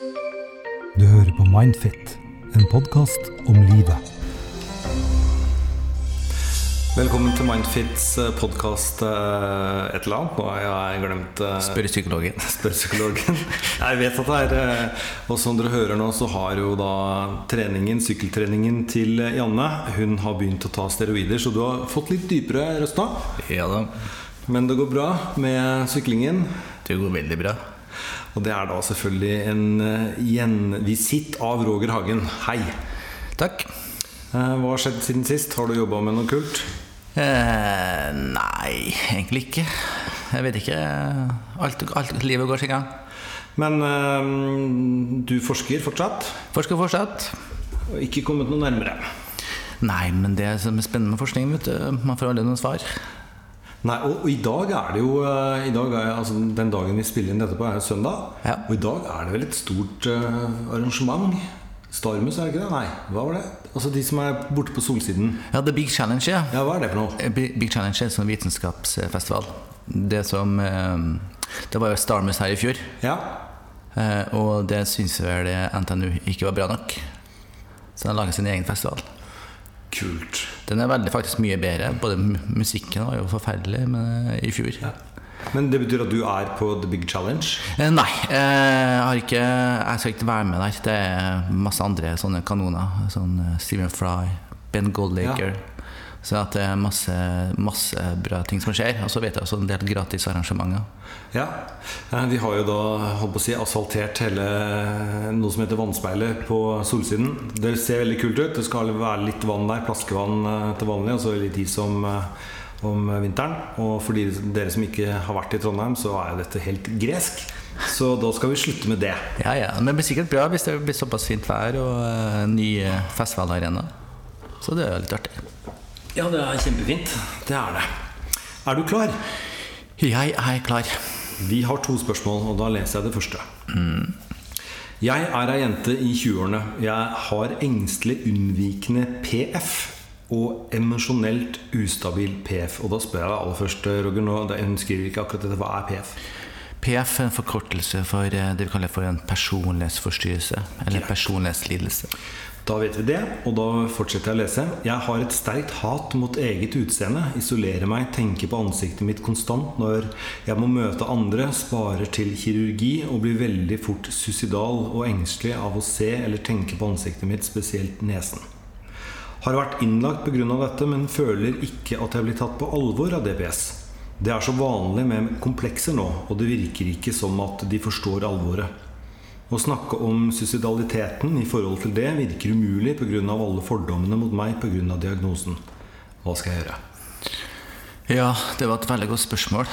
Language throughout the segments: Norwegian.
Du hører på Mindfit, en podkast om livet. Velkommen til Mindfits podkast et eller annet. Nå har jeg glemt eh, Spør psykologen. Spør psykologen. Jeg vet at det er eh, Og som dere hører nå, så har jo da treningen, sykkeltreningen til Janne Hun har begynt å ta steroider, så du har fått litt dypere røst nå. Ja da. Men det går bra med syklingen. Det går veldig bra. Og det er da selvfølgelig en eh, gjenvisitt av Roger Hagen. Hei. Takk. Eh, Hva har skjedd siden sist? Har du jobba med noe kult? Eh, nei, egentlig ikke. Jeg vet ikke. Alt, alt livet går sin gang. Men eh, du forsker fortsatt? Forsker fortsatt. Og ikke kommet noe nærmere? Nei, men det som er spennende med forskning, vet du, man får aldri noen svar. Nei, og, og i dag er det jo eh, i dag er, altså, Den dagen vi spiller inn dette på, er jo søndag. Ja. Og i dag er det vel et stort uh, arrangement? Stormus, er det ikke det? Nei, hva var det? Altså de som er borte på Solsiden. Ja, The Big Challenge, ja. Ja, hva er det for noe? Eh, Big Big Challenge er en sånn vitenskapsfestival. Det som uh, Det var jo Stormus her i fjor. Ja. Uh, og det syns vel NTNU ikke var bra nok. Så de laget sin egen festival. Kult. Den er veldig, faktisk mye bedre. Både musikken var jo forferdelig men, eh, i fjor. Men det betyr at du er på The Big Challenge? Eh, nei, eh, jeg, har ikke, jeg skal ikke være med der. Det er masse andre sånne kanoner. Sånn Steven Fry, Ben Goldacre. Så at det er masse, masse bra ting som skjer. Og så vet jeg også en del gratis arrangementer. Ja. Eh, Vi har jo da holdt på å si, asfaltert hele noe som heter Vannspeilet på Solsiden. Det ser veldig kult ut. Det skal være litt vann der, plaskevann eh, til vanlig, og så litt is om, eh, om vinteren. Og for de, dere som ikke har vært i Trondheim, så er jo dette helt gresk. Så da skal vi slutte med det. Ja, ja, Men det blir sikkert bra hvis det blir såpass fint vær og eh, ny eh, festivalarena. Så det er litt artig. Ja, det er kjempefint. Det er det. Er du klar? Jeg er klar. Vi har to spørsmål, og da leser jeg det første. Jeg er ei jente i 20-årene. Jeg har engstelig unnvikende PF og emosjonelt ustabil PF. Og da spør jeg deg aller først, Roger, nå, hun skriver ikke akkurat dette. Hva er PF? PF er en forkortelse for eh, det vi kaller for en personlighetsforstyrrelse. Eller personlighetslidelse. Da vet vi det, og da fortsetter jeg å lese. Jeg har et sterkt hat mot eget utseende. Isolerer meg, tenker på ansiktet mitt konstant når jeg må møte andre. Sparer til kirurgi og blir veldig fort suicidal og engstelig av å se eller tenke på ansiktet mitt, spesielt nesen. Har vært innlagt pga. dette, men føler ikke at jeg blir tatt på alvor av DPS. Det er så vanlig med komplekser nå, og det virker ikke som at de forstår alvoret. Å snakke om suicidaliteten i forhold til det virker umulig pga. alle fordommene mot meg pga. diagnosen. Hva skal jeg gjøre? Ja, det var et veldig godt spørsmål.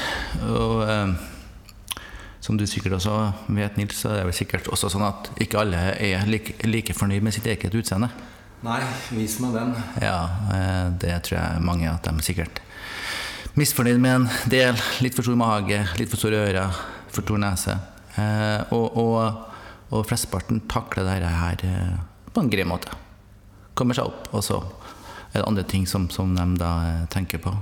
Og eh, som du sikkert også vet, Nils, så er det vel sikkert også sånn at ikke alle er like, like fornøyd med sitt eget utseende. Nei, vis meg den. Ja, eh, det tror jeg mange at de er sikkert misfornøyd med en del. Litt for stor mage, litt for store ører, for stor nese. Eh, og, og, og flesteparten takler dette her eh, på en grei måte. Kommer seg opp, og så er det andre ting som, som de da eh, tenker på.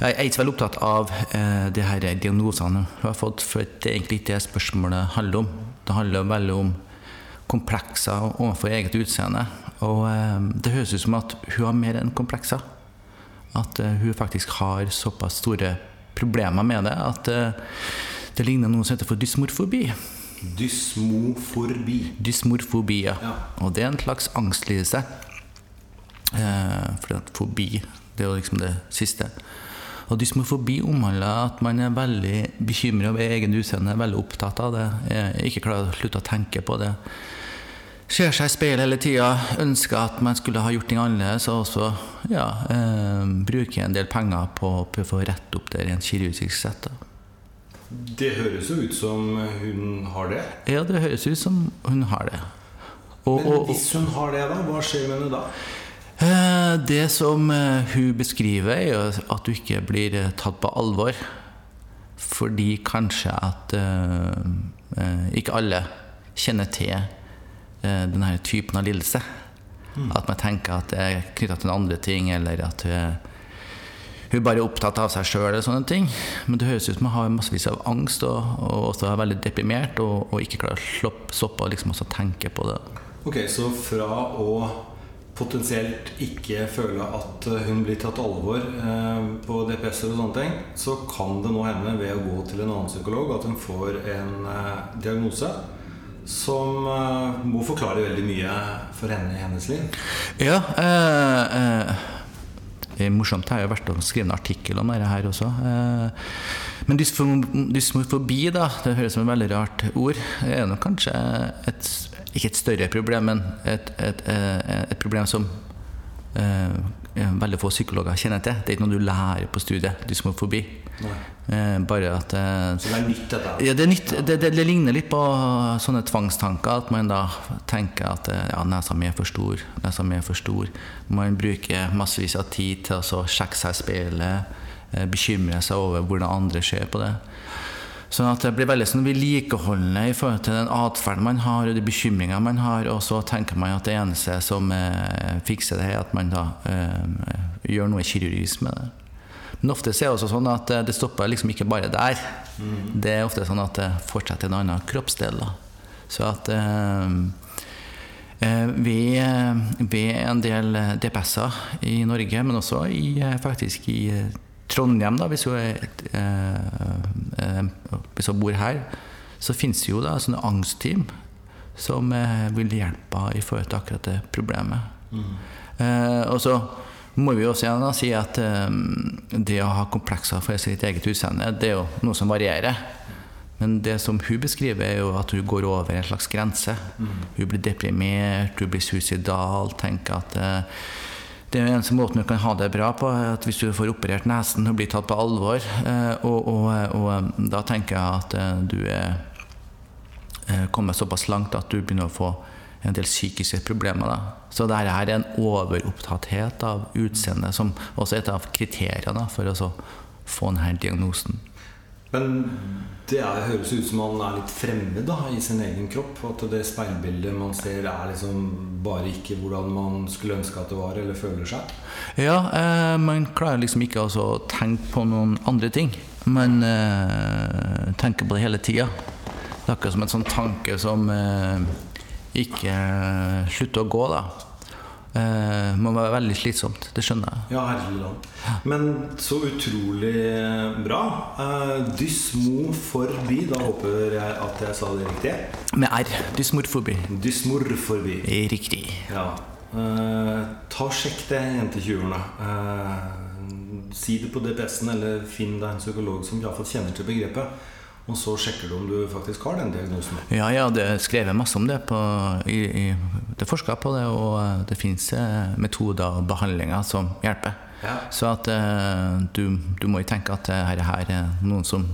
Jeg er ikke så veldig opptatt av eh, de her diagnosene hun har fått, for det er egentlig ikke det spørsmålet handler om. Det handler veldig om komplekser overfor eget utseende. Og eh, det høres ut som at hun har mer enn komplekser. At eh, hun faktisk har såpass store problemer med det at eh, det ligner noe som heter for dysmorfobi. Dysmoforbi. Dysmorfobi, ja. Og det er en slags angstlidelse. Eh, fordi at fobi, det er jo liksom det siste. Og dysmofobi omhandler at man er veldig bekymret over egen utseende, veldig opptatt av det, ikke klarer å slutte å tenke på det. Ser seg i speilet hele tida, ønsker at man skulle ha gjort ting annerledes, og også ja, eh, bruker en del penger på, på å rette opp det rent kirurgisk sett. Da. Det høres jo ut som hun har det. Ja, det høres ut som hun har det. Og, Men hvis hun har det, da, hva skjer med henne da? Eh, Det som eh, hun beskriver, er at du ikke blir eh, tatt på alvor. Fordi kanskje at ikke alle kjenner til denne typen av lidelse. At man tenker at det er knytta til andre ting, eller at hun hun bare er opptatt av seg sjøl eller sånne ting. Men det høres ut som hun har massevis av angst og, og også er veldig deprimert og, og ikke klarer å stoppe og liksom også tenke på det. Ok, så fra å potensielt ikke føle at hun blir tatt alvor eh, på DPS-er og sånne ting, så kan det nå hende ved å gå til en annen psykolog at hun får en eh, diagnose som eh, må forklare veldig mye for henne i hennes liv. Ja, eh, eh, morsomt. Jeg har jo vært og skrevet en artikkel om dette her også. Eh, men dysmofobi da, det høres som et veldig rart ord, er nok kanskje et, ikke et større problem, men et, et, eh, et problem som eh, veldig få psykologer kjenner til. Det er ikke noe du lærer på studiet, dysmorfobi. Eh, bare at eh, Så det er nytt, dette. ja, det, er nytt, det, det, det ligner litt på sånne tvangstanker. At man da tenker at eh, ja, nesa mi er for stor. Nesa mi er for stor. Man bruker massevis av tid til å sjekke seg i speilet. eh, Bekymre seg over hvordan andre ser på det. Sånn at det blir veldig sånn vedlikeholdende i forhold til den atferden man har og de bekymringene man har, og så tenker man at det eneste som eh, fikser det, er at man da eh, gjør noe kirurgisk med det. Men ofte er det også sånn at eh, det stopper liksom ikke bare der. Det er ofte sånn at det fortsetter en annen kroppsdel. Da. Så at eh, eh, vi, eh, vi er en del DPS-er i Norge, men også i, faktisk i Trondheim, da, hvis hun, eh, hvis hun bor her, så finnes det jo da sånne angstteam som eh, vil hjelpe henne i forhold til akkurat det problemet. Eh, og så må vi også igjen da, si at um, det å ha komplekser for sitt eget utseende, det er jo noe som varierer. Men det som hun beskriver, er jo at hun går over en slags grense. Hun blir deprimert, hun blir suicidal, tenker at uh, det er eneste måten du kan ha det bra på, at hvis du får operert nesen og blir tatt på alvor. Eh, og, og, og da tenker jeg at du er kommet såpass langt at du begynner å få en del psykiske problemer. Da. Så dette her er en overopptatthet av utseendet, som også er et av kriteriene for å få denne diagnosen. Men det er, høres ut som man er litt fremmed da, i sin egen kropp. At det speilbildet man ser, er liksom bare ikke hvordan man skulle ønske at det var, eller føler seg. Ja, eh, man klarer liksom ikke å tenke på noen andre ting. Man eh, tenker på det hele tida. Det er akkurat som en sånn tanke som eh, ikke slutte å gå, da. Det må være veldig slitsomt. Det skjønner jeg. Ja, herregud. Men så utrolig bra. Eh, dysmoforbi, da håper jeg at jeg sa det riktig. Med R. Dysmorfobi. Dysmorforbi. Riktig. Ja. Eh, ta og Sjekk det, jente i 20-årene. Eh, si det på DPS-en, eller finn deg en psykolog som i hvert fall kjenner til begrepet. Og så sjekker du om du faktisk har den diagnosen. Ja, ja, det er skrevet masse om det. På, i, i, det er forska på det, og eh, det fins metoder og behandlinger som hjelper. Ja. Så at eh, du, du må jo tenke at her, her er noen som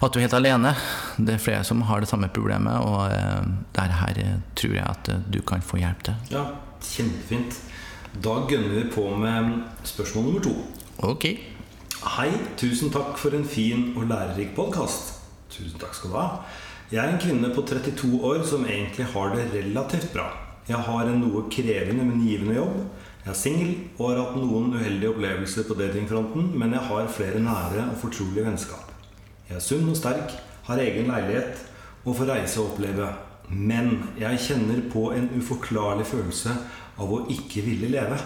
At du er helt alene. Det er flere som har det samme problemet, og dette det her eh, tror jeg at eh, du kan få hjelp til. Ja, kjempefint. Da gønner vi på med spørsmål nummer to. Ok. Hei, tusen takk for en fin og lærerik podkast. Tusen takk skal du ha. Jeg er en kvinne på 32 år som egentlig har det relativt bra. Jeg har en noe krevende, men givende jobb. Jeg er singel og har hatt noen uheldige opplevelser på datingfronten, men jeg har flere nære og fortrolige vennskap. Jeg er sunn og sterk, har egen leilighet og får reise og oppleve. Men jeg kjenner på en uforklarlig følelse av å ikke ville leve.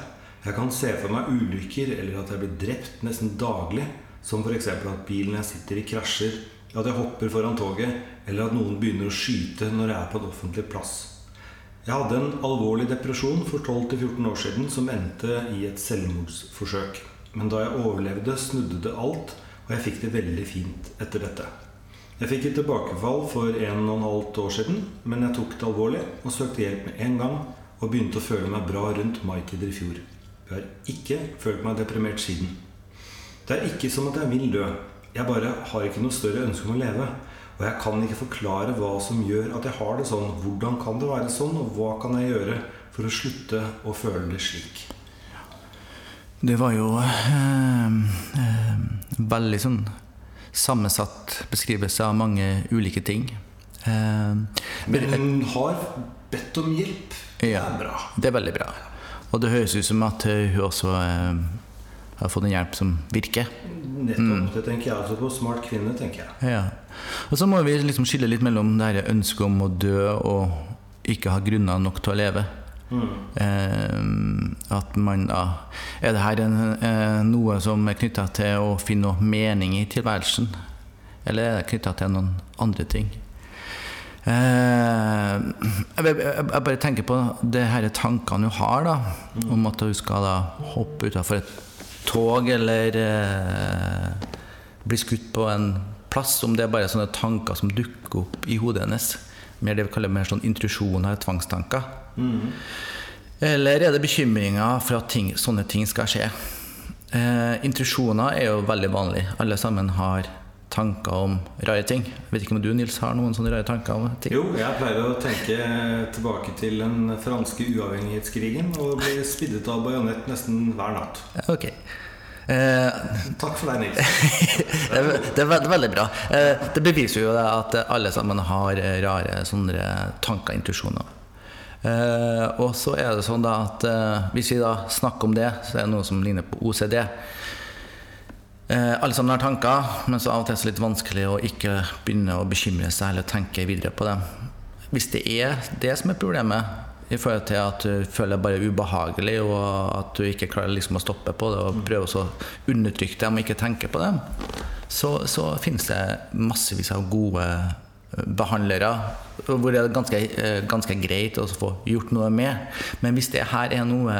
Jeg kan se for meg ulykker eller at jeg blir drept nesten daglig. Som f.eks. at bilen jeg sitter i, krasjer, at jeg hopper foran toget, eller at noen begynner å skyte når jeg er på en offentlig plass. Jeg hadde en alvorlig depresjon for 12-14 år siden som endte i et selvmordsforsøk. Men da jeg overlevde, snudde det alt, og jeg fikk det veldig fint etter dette. Jeg fikk et tilbakefall for en og en halvt år siden, men jeg tok det alvorlig og søkte hjelp med en gang og begynte å føle meg bra rundt maitider i fjor. Jeg har ikke følt meg deprimert siden. Det er ikke som at jeg vil dø. Jeg bare har ikke noe større ønske om å leve. Og jeg kan ikke forklare hva som gjør at jeg har det sånn. Hvordan kan det være sånn, og hva kan jeg gjøre for å slutte å føle det slik? Det var jo eh, eh, veldig sånn sammensatt beskrivelse av mange ulike ting. Eh, Men hun har bedt om hjelp. Det Ja. er bra. Det er veldig bra. Og det høres ut som at eh, hun også eh, har fått en hjelp som virker. Nettopp. Det tenker jeg også på. Smart kvinne, tenker jeg. Ja. Og så må vi liksom skille litt mellom det her ønsket om å dø og ikke ha grunner nok til å leve. Eh, at man da Er det her en, eh, noe som er knytta til å finne noe mening i tilværelsen? Eller er det knytta til noen andre ting? Eh, jeg, bare tenker på det her tankene hun har, da. Om at hun skal da hoppe utafor et tog eller eh, bli skutt på en plass. Om det er bare sånne tanker som dukker opp i hodet hennes. Mer det vi kaller mer sånn intrusjoner, tvangstanker. Eller er det bekymringer for at ting, sånne ting skal skje? Eh, intrusjoner er jo veldig vanlig. Alle sammen har tanker om rare ting. Jeg Vet ikke om du, Nils, har noen sånne rare tanker om ting? Jo, jeg pleier å tenke tilbake til den franske uavhengighetskrigen og bli spiddet av bajonett nesten hver natt. Ok. Eh, Takk for deg, Nils. det, er, det er veld- veldig bra. Eh, det beviser jo at alle sammen har eh, rare sånne tanker, intuisjoner. Eh, og så er det sånn da at eh, hvis vi da snakker om det, så er det noe som ligner på OCD. Eh, alle sammen har tanker, men så av og til er det litt vanskelig å ikke begynne å bekymre seg eller tenke videre på det. Hvis det er det som er problemet, i forhold til at du føler det bare ubehagelig, og at du ikke klarer liksom å stoppe på det og prøve å undertrykke dem og ikke tenke på dem, så, så finnes det massevis av gode eh, behandlere hvor det er ganske, eh, ganske greit å få gjort noe med. Men hvis det her er noe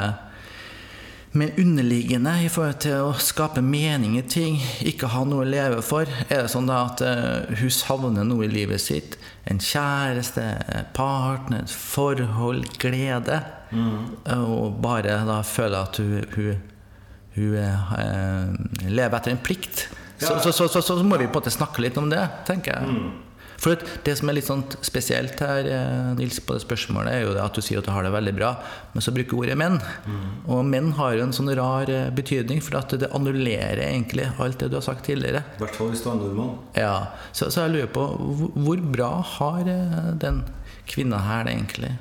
men underliggende i forhold til å skape mening i ting, ikke ha noe å leve for, er det sånn da at eh, hun savner noe i livet sitt. En kjæreste, partner, forhold, glede. Og bare da føler at hun, hun, hun eh, lever etter en plikt. Ja. så, så, så, så må vi på en måte snakke litt om det, tenker jeg. For det som er litt sånn spesielt her, eh, Nils, på det spørsmålet, er jo det at du sier at du har det veldig bra, men så bruker ordet menn. Og menn har jo en sånn rar eh, betydning, for at det annullerer egentlig alt det du har sagt tidligere. I hvert fall hvis du er nordmann. Ja, Så, så jeg lurer på, hvor, bra har eh, den kvinna her det egentlig?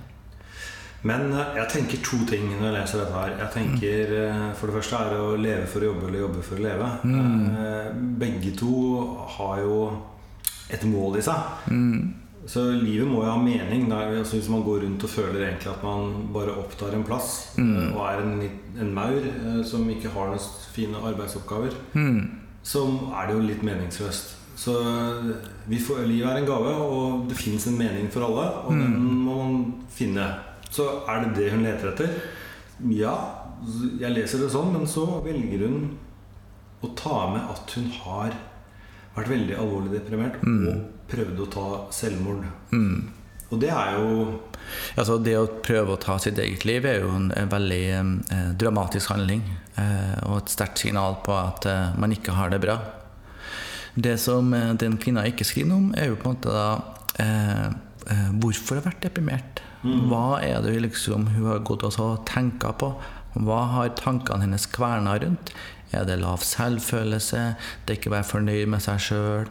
Men jeg tenker to ting når jeg leser dette her. Jeg tenker eh, For det første er det å leve for å jobbe eller jobbe for å leve. Mm. Begge to har jo et mål i seg. Så livet må jo ha mening. Altså hvis man går rundt og føler egentlig at man bare opptar en plass mm. og er en, en maur eh, som ikke har noen fine arbeidsoppgaver, så er det jo litt meningsløst. Så eh, vi får, livet er en gave, og det fins en mening for alle, og den må man finne. Så er det det hun leter etter? Ja, jeg leser det sånn, men så velger hun å ta med at hun har vært veldig alvorlig deprimert og prøvde å ta selvmord. Og det er jo Altså Det å prøve å ta sitt eget liv er jo en, en veldig eh, dramatisk handling. Eh, og et sterkt signal på at eh, man ikke har det bra. Det som eh, den kvinna ikke skriver noe om, er jo på en måte da eh, eh, Hvorfor har vært deprimert? Hva er det liksom hun har gått og tenka på? Hva har tankene hennes kverna rundt? Er det lav selvfølelse? Det er ikke å være fornøyd med seg sjøl?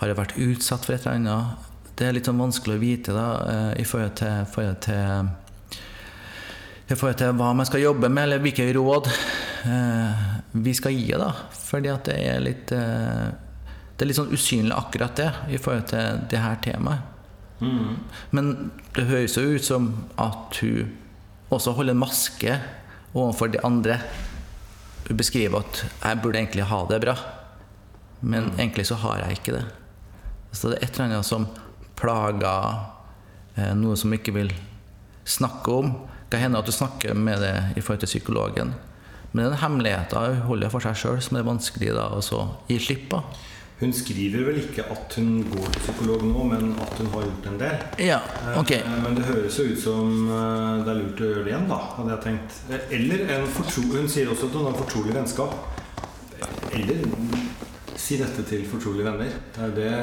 Har jeg vært utsatt for et eller annet? Det er litt sånn vanskelig å vite da, eh, i forhold til, forhold til i forhold til hva man skal jobbe med, eller hvilke råd eh, vi skal gi. da. Fordi at det er litt eh, Det er litt sånn usynlig akkurat det i forhold til det her temaet. Men det høres jo ut som at hun også holder maske overfor de andre. Hun beskriver at 'jeg burde egentlig ha det bra', men egentlig så har jeg ikke det. Så det er et eller annet som plager eh, noe som ikke vil snakke om. Det kan hende at du snakker med det i forhold til psykologen. Men den hemmeligheten holder for seg sjøl, som er vanskelig da, å gi slipp på. Hun skriver vel ikke at hun går til psykolog nå, men at hun har gjort en del. Ja, ok. Eh, Men det høres jo ut som eh, det er lurt å gjøre det igjen, da, hadde jeg tenkt. Eh, Eller en fortro Hun sier også at hun har fortrolig vennskap. Eller si dette til fortrolige venner. Det er det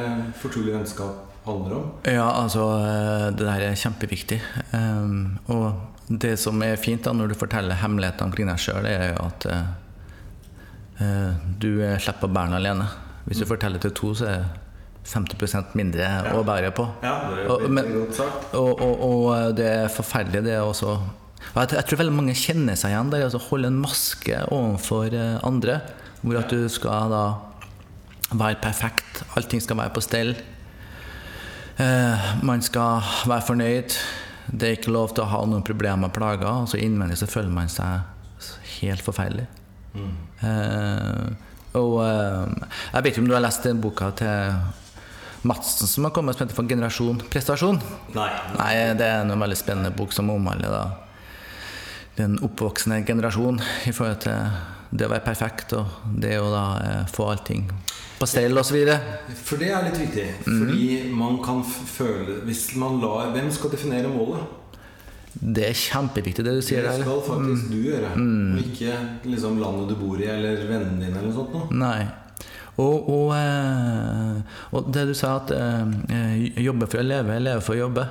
fortrolig vennskap handler om. Ja, altså eh, Det der er kjempeviktig. Og det som er fint da når du forteller hemmelighetene omkring deg sjøl, er jo at eh, eh, du eh, slipper å bære den alene. Hvis du forteller til to, så er det 50% mindre å bære på. Ja, det er jo men- godt sagt. Og, og, og det er forferdelig det er også jeg, jeg tror veldig mange kjenner seg igjen der. Altså holde en maske overfor eh, andre. Hvor at du skal da være perfekt. Allting skal være på stell. Eh, man skal være fornøyd. Det er ikke lov til å ha noen problemer og plager. Og så innvendig så føler man seg helt forferdelig. Mm. eh, jeg vet ikke om du har lest den boka til Madsen som har kommet som heter for 'Generasjon prestasjon'? Nei. Nei, det er en veldig spennende bok som omhandler da den oppvoksende generasjon i forhold til det å være perfekt og det å da eh, få allting på stell osv. For det er litt viktig. Fordi man kan føle Hvis man lar Hvem skal definere målet? Det er kjempeviktig det du sier Det skal faktisk du gjøre. Og ikke liksom landet du bor i, eller vennene dine, eller noe sånt. Noe. Nei. Og, og, eh, og det du sa, at eh, jobbe for å leve, leve for å jobbe.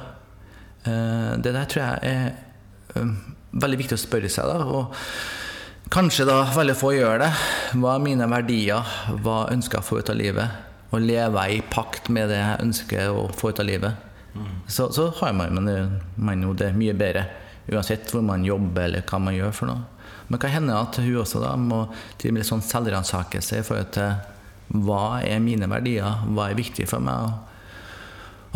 Eh, det der tror jeg er veldig viktig å spørre seg. da, og Kanskje da veldig få gjør det. Hva er mine verdier? Hva ønsker jeg å få ut av livet? Og leve i pakt med det jeg ønsker å få ut av livet. Så, så har man, man, man jo det mye bedre, uansett hvor man jobber eller hva man gjør for noe. Men hva hender at hun også da må til litt sånn selvransakelse i forhold til hva er mine verdier, hva er viktig for meg,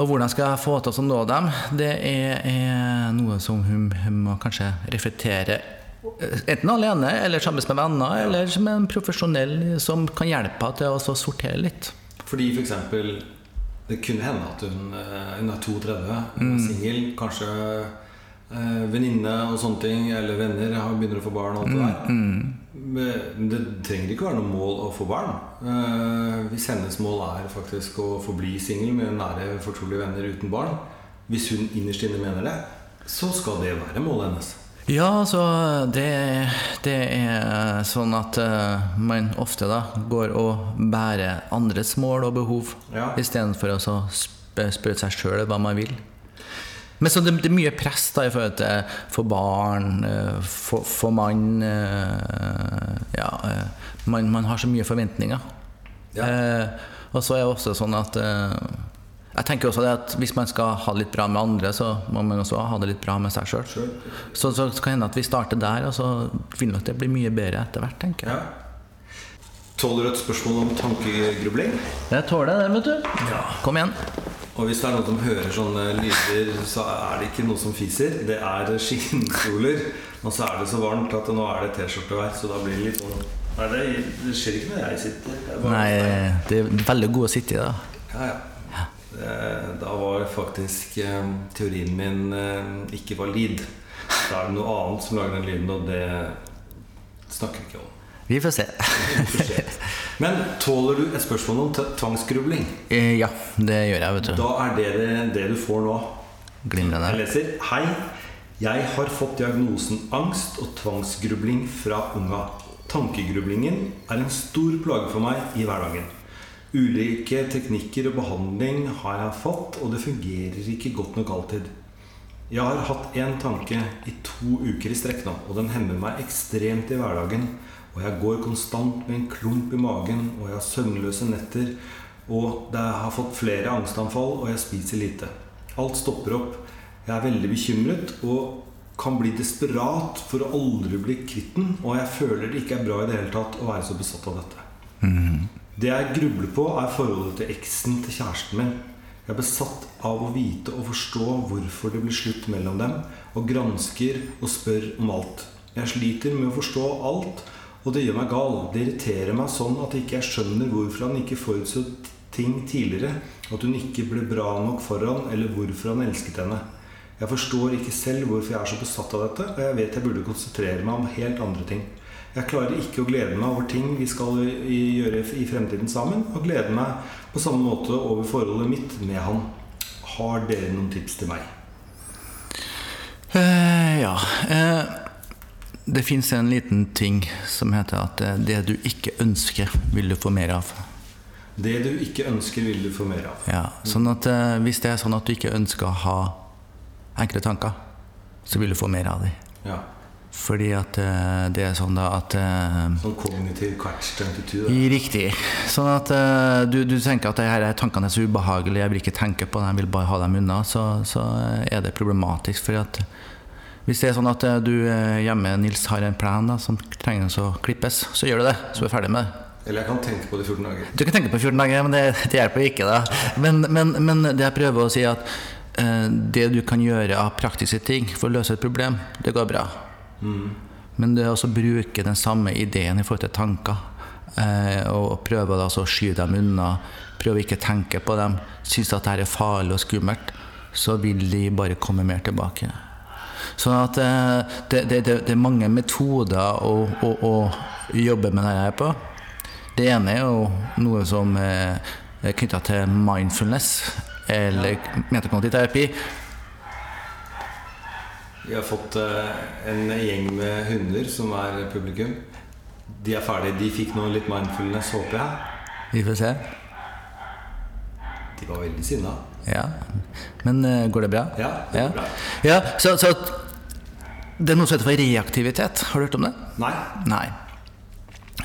og, hvordan skal jeg få til å nå dem. Det er, er noe som hun, hun må kanskje reflektere eh, enten alene eller sammen med venner, eller som en profesjonell som kan hjelpe henne til å sortere litt. Fordi for eksempel Det kunne hende at hun, eh, hun er 32, mm. singel, kanskje eh, venninne og sånne ting, eller venner, har- begynner å få barn og alt det der. Men det trenger ikke være noe mål å få barn. Eh, hvis hennes mål er faktisk å forbli singel med nære, fortrolige venner uten barn, hvis hun innerst inne mener det, så skal det være målet hennes. Ja, altså det, det er sånn at uh, man ofte da går og bærer andres mål og behov Ja. istedenfor å så spørre seg sjøl hva man vil. Men så det, det er mye press da i forhold til for barn, eh, for, for mann eh, Ja, eh, man, man har så mye forventninger. Ja. Eh, og så er det også sånn at eh, Jeg tenker også det at hvis man skal ha det litt bra med andre, så må man også ha det litt bra med seg sjøl. Så, så kan det hende at vi starter der, og så vil nok det bli mye bedre etter hvert, tenker jeg. Ja. Tåler du et spørsmål om tankegrubling? Jeg tåler det, vet du. Kom igjen. Og hvis det er noen som hører sånne lyder, så er det ikke noe som fiser. Det er skinnstoler. Og så er det så varmt at nå er det T-skjortevær, så da blir det litt sånn Nei, det, det skjer ikke når jeg sitter. Det er bare- Nei, det er veldig god å sitte i, da. Ja, ja. Det- Da var faktisk eh, teorien min eh, ikke valid. Da er det noe annet som lager den lyden, og det snakker vi ikke om. Vi får se. Men tåler du et spørsmål om tvangsgrubling? Eh, Ja, det gjør jeg, vet du. Da er det det, det du får nå. Jeg leser Hei, jeg har fått diagnosen angst og tvangsgrubling fra unga. Tankegrublingen er en stor plage for meg i hverdagen. Ulike teknikker og behandling har jeg fått, og det fungerer ikke godt nok alltid. Jeg har hatt én tanke i to uker i strekk nå, og den hemmer meg ekstremt i hverdagen. Og jeg går konstant med en klump i magen, og jeg har søvnløse netter. Og det har fått flere angstanfall, og jeg spiser lite. Alt stopper opp. Jeg er veldig bekymret og kan bli desperat for å aldri bli kvitt den. Og jeg føler det ikke er bra i det hele tatt å være så besatt av dette. Det jeg grubler på, er forholdet til eksen til kjæresten min. Jeg er besatt av å vite og forstå hvorfor det blir slutt mellom dem, og gransker og spør om alt. Jeg sliter med å forstå alt, og det gjør meg gal. Det irriterer meg sånn at ikke jeg skjønner hvorfor han ikke forutså ting tidligere, at hun ikke ble bra nok for han, eller hvorfor han elsket henne. Jeg forstår ikke selv hvorfor jeg er så besatt av dette, og jeg vet jeg burde konsentrere meg om helt andre ting. Jeg klarer ikke å glede meg over ting vi skal gjøre i fremtiden sammen, og glede meg på samme måte over forholdet mitt med han. Har dere noen tips til meg? Uh, ja. Eh, det fins en liten ting som heter at eh, det du ikke ønsker, vil du få mer av. Det du ikke ønsker, vil du få mer av. Ja, sånn at eh, Hvis det er sånn at du ikke ønsker å ha enkle tanker, så vil du få mer av dem. Ja. Fordi at eh, det er sånn da at Sånn kognitiv catch 22. Da. Riktig. Sånn at du, du tenker at her er tankene er så ubehagelige, jeg vil ikke tenke på dem, jeg vil bare ha dem unna. Så, så er det problematisk. For at Hvis det er sånn at eh, du eh, hjemme, Nils, har en plan da, som trenger å klippes, så gjør du det. Så er du ferdig med det. Eller jeg kan tenke på det i 14 dager. Du kan tenke på 14 dager, men det, det hjelper ikke. da. Men, men, men det jeg prøver å si, er at eh, det du kan gjøre av praktiske ting for å løse et problem, det går bra. Men det er også å bruke den samme ideen i forhold til tanker. Eh, og prøve da, å skyve dem unna. Prøve ikke å tenke på dem. Synes at dette er farlig og skummelt. Så vil de bare komme mer tilbake. Sånn at eh, det, det, det, det er mange metoder å, å, å jobbe med det her på. Det ene er jo noe som eh, er knytta til mindfulness eller metakognitiv terapi. Vi har fått eh, en gjeng med hunder som er publikum. De er ferdige. De fikk nå litt mindfulness, håper jeg. Vi får se. De var veldig sinna. Ja. Men går det bra? Ja, det går ja. bra. ja så, så at det er noe som heter for reaktivitet. Har du hørt om det? Nei. Nei.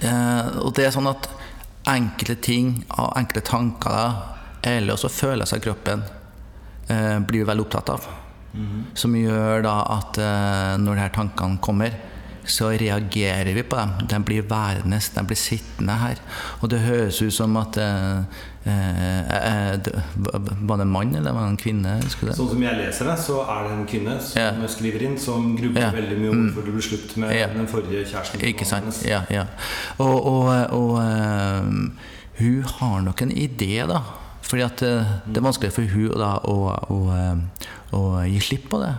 Eh, og det er sånn at enkle ting og enkle tanker eller også følelser i kroppen eh, blir vi veldig opptatt av. Som gjør da at eh, når de her tankene kommer, så reagerer vi på dem. De blir værende, de blir sittende her. Og det høres ut som at eh, eh, eh, Var det en mann eller var det en kvinne? Det? Sånn som jeg leser det, så er det en kvinne som Ja. skriver inn, som grubler Ja. veldig mye om hvorfor det ble slutt med Ja. den forrige kjæresten. Ikke sant? Ja, ja. Og, og, og uh, hun har nok en idé, da. Fordi at eh, det er vanskelig for hun da å, å, å, å gi slipp på det.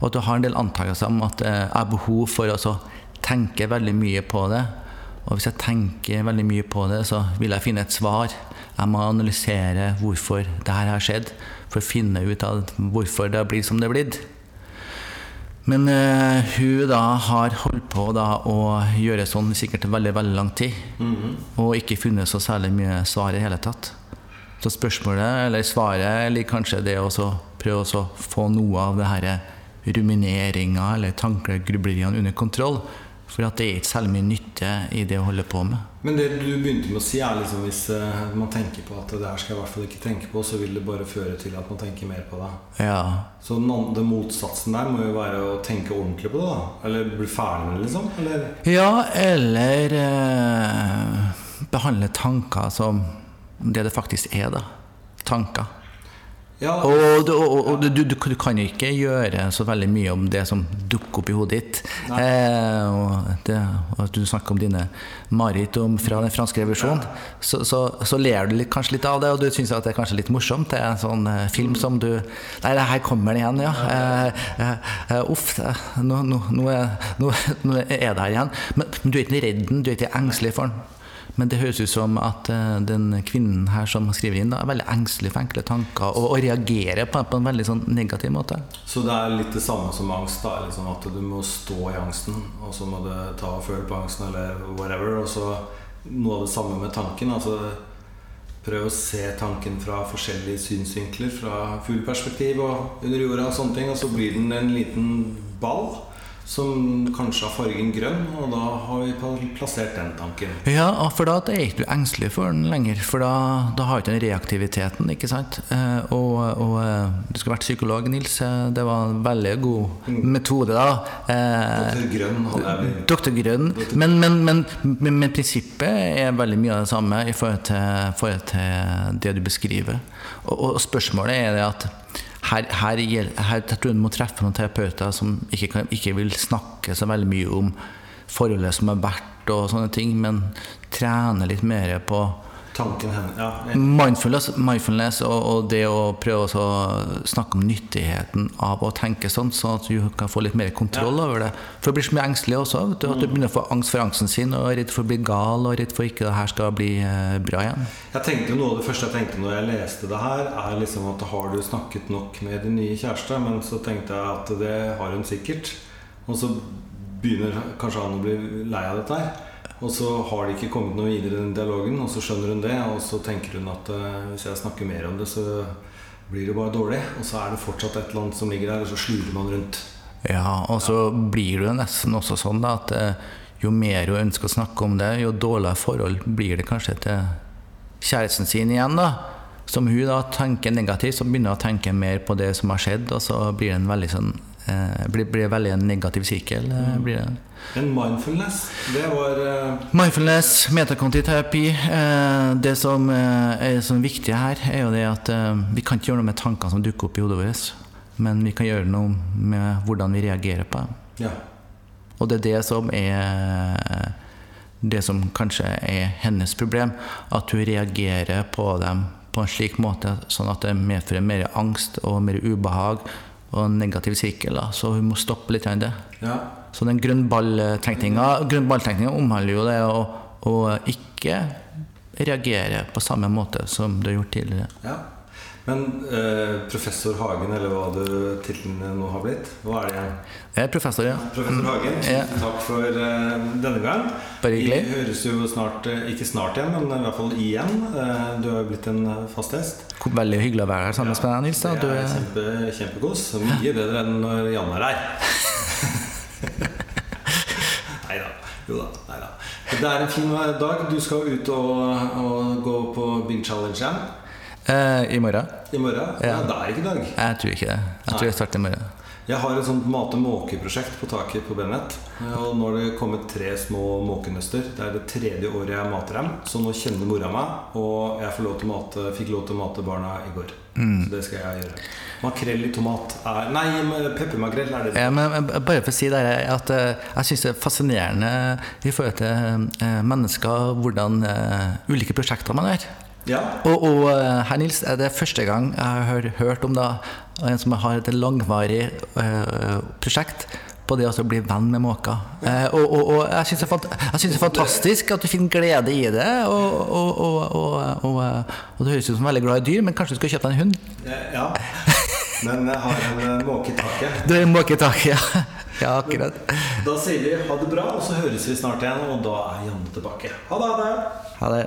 Og at du har en del antakelser om at eh, jeg har behov for å tenke veldig mye på det. Og hvis jeg tenker veldig mye på det, så vil jeg finne et svar. Jeg må analysere hvorfor det her har skjedd, for å finne ut av hvorfor det har blitt som det har blitt. Men uh, hun da har holdt på da å gjøre sånn sikkert veldig veldig lang tid. Og ikke funnet så særlig mye svar i hele tatt. Så spørsmålet, eller svaret, eller kanskje det å prøve å få noe av det her rumineringa eller tankegrubleriene under kontroll. For at det er ikke særlig mye nytte i det å holde på med. Men det du begynte med å si, er liksom hvis eh, man tenker på at det her skal jeg i hvert fall ikke tenke på, så vil det bare føre til at man tenker mer på det. Ja. Så den andre motsatsen der må jo være å tenke ordentlig på det, da. Eller bli ferdig med det, liksom. Eller Ja, eller eh, behandle tanker som det det faktisk er, da. Tanker. Ja, Og, du- og, og du, du, du kan ikke gjøre så veldig mye om det som dukker opp i hodet ditt. Eh, og, det, og at du snakker om dine mareritt fra den franske revolusjonen. Så, så, så ler du litt, kanskje litt av det, og du syns det er kanskje litt morsomt. Det er en sånn eh, film som du Nei, det her kommer den igjen, ja. Eh, eh, eh, uff, nå, nå, nå, er, nå er det her igjen. Men, men du er ikke redd den, du er ikke engstelig for den. Men det høres ut som at eh, den kvinnen her som skriver inn, da, er veldig engstelig for enkle tanker og, og reagerer på, på en veldig sånn negativ måte. Så det er litt det samme som angst. da liksom At du må stå i angsten, og så må du ta og føle på angsten, eller whatever. Og så noe av det samme med tanken. Altså Prøv å se tanken fra forskjellige synsvinkler. Fra fugleperspektiv og under jorda og sånne ting. Og så blir den en liten ball som kanskje har fargen grønn, og da har vi plassert den tanken. Ja, for da er ikke du engstelig for den lenger, for da, da har du ikke den reaktiviteten, ikke sant. Eh, og, og eh, du skulle vært psykolog, Nils. Eh, Det var en veldig god metode, da. Doktor. Grønn hadde jeg. Dr. Grønn. Men, men, men, men, men prinsippet er veldig mye av det samme i forhold til, forhold til det du beskriver. Og, og spørsmålet er det at her, her, her, tror jeg du må treffe noen terapeuter som ikke, kan, ikke vil snakke så veldig mye om forholdet som har vært og sånne ting, men trene litt mer på Tanken hennes. Ja, mindfulness, mindfulness og, og det å prøve å snakke om nyttigheten av å tenke sånn, sånn at du kan få litt mer kontroll over det. For du blir så mye engstelig også. Vet du, at du begynner å få angst for angsten sin, og er redd for å bli gal, og redd for ikke det her skal bli eh, bra igjen. Jeg tenkte jo Noe av det første jeg tenkte når jeg leste det her, er liksom at har du snakket nok med din nye kjæreste? Men så tenkte jeg at det har hun sikkert. Og så begynner kanskje han å bli lei av dette her. Og så har de ikke kommet noe videre i den dialogen, og så skjønner hun det. Og så tenker hun at eh, hvis jeg snakker mer om det, så blir det bare dårlig. Og så er det fortsatt et eller annet som ligger der, og så slurer man rundt. Ja, og så blir det jo nesten også sånn da, at eh, jo mer hun ønsker å snakke om det, jo dårligere forhold blir det kanskje til kjæresten sin igjen, da. Som hun da tenker negativt, så begynner hun å tenke mer på det som har skjedd, og så blir det en veldig sånn eh, blir, blir veldig en negativ sirkel. eh, blir det. Men mindfulness, det var eh, Mindfulness, metakontiterapi. eh, Det som eh, er så viktig her, er jo det at eh, vi kan ikke gjøre noe med tankene som dukker opp i hodet vårt, men vi kan gjøre noe med hvordan vi reagerer på dem. Ja. Og det er det som er det som kanskje er hennes problem. At hun reagerer på dem på en slik måte sånn at det medfører mer angst og mer ubehag og en negativ sirkel. da. Så hun må stoppe litt av det. ja. Så den grunnballtenkninga grunnballtenkninga omhandler jo det å, å ikke reagere på samme måte som du har gjort tidligere. ja. Men eh, professor Hagen, eller hva du tittelen nå har blitt, hva er det igjen? Jeg er professor, ja. Professor Hagen, mm. yeah. takk for eh, denne gang. Bare hyggelig. Vi høres jo snart, eh, ikke snart igjen, men i hvert fall igjen. Eh, du har jo blitt en eh, fast gjest. Veldig hyggelig å være her sammen med deg, Nils. da. Det Du er er kjempe, kjempekos. Mye bedre enn når Jan er her. Nei da. Jo da. Nei da. Det er en fin dag. Du skal ut og, og gå på Big Challenge igjen eh, I morgen? i morgen. Ja. Det er ikke i dag. Jeg tror ikke det. Jeg tror jeg starter i morgen. Jeg har et sånt mate-måke-prosjekt på taket på Bennett. Og nå har det kommet tre små måkenøster. Det er det tredje året jeg mater dem. Så nå kjenner mora meg, og jeg får lov mate, fikk lov til å mate barna i går. Så det skal jeg gjøre. Makrell i tomat er Nei, peppermakrell er det. Ja, men bare for å si det at eh, jeg syns det er fascinerende i forhold til eh, mennesker hvordan eh, ulike prosjekter man gjør. Ja. Og, og herr her, Nils, er det første gang jeg har hørt om da, en som har et langvarig uh, prosjekt på det å bli venn med måker. Eh, og, og, og jeg syns det, er det er fantastisk at du finner glede i det. Og, og, eh, du høres ut som veldig glad i dyr, men kanskje du skal kjøpe deg en hund? ja. Men jeg har en eh, måke i taket. Du er måketak, ja. ja, akkurat. Da sier vi ha det bra, og så høres vi snart igjen. Og da er Janne tilbake. Ha det! Ha det. Ha det.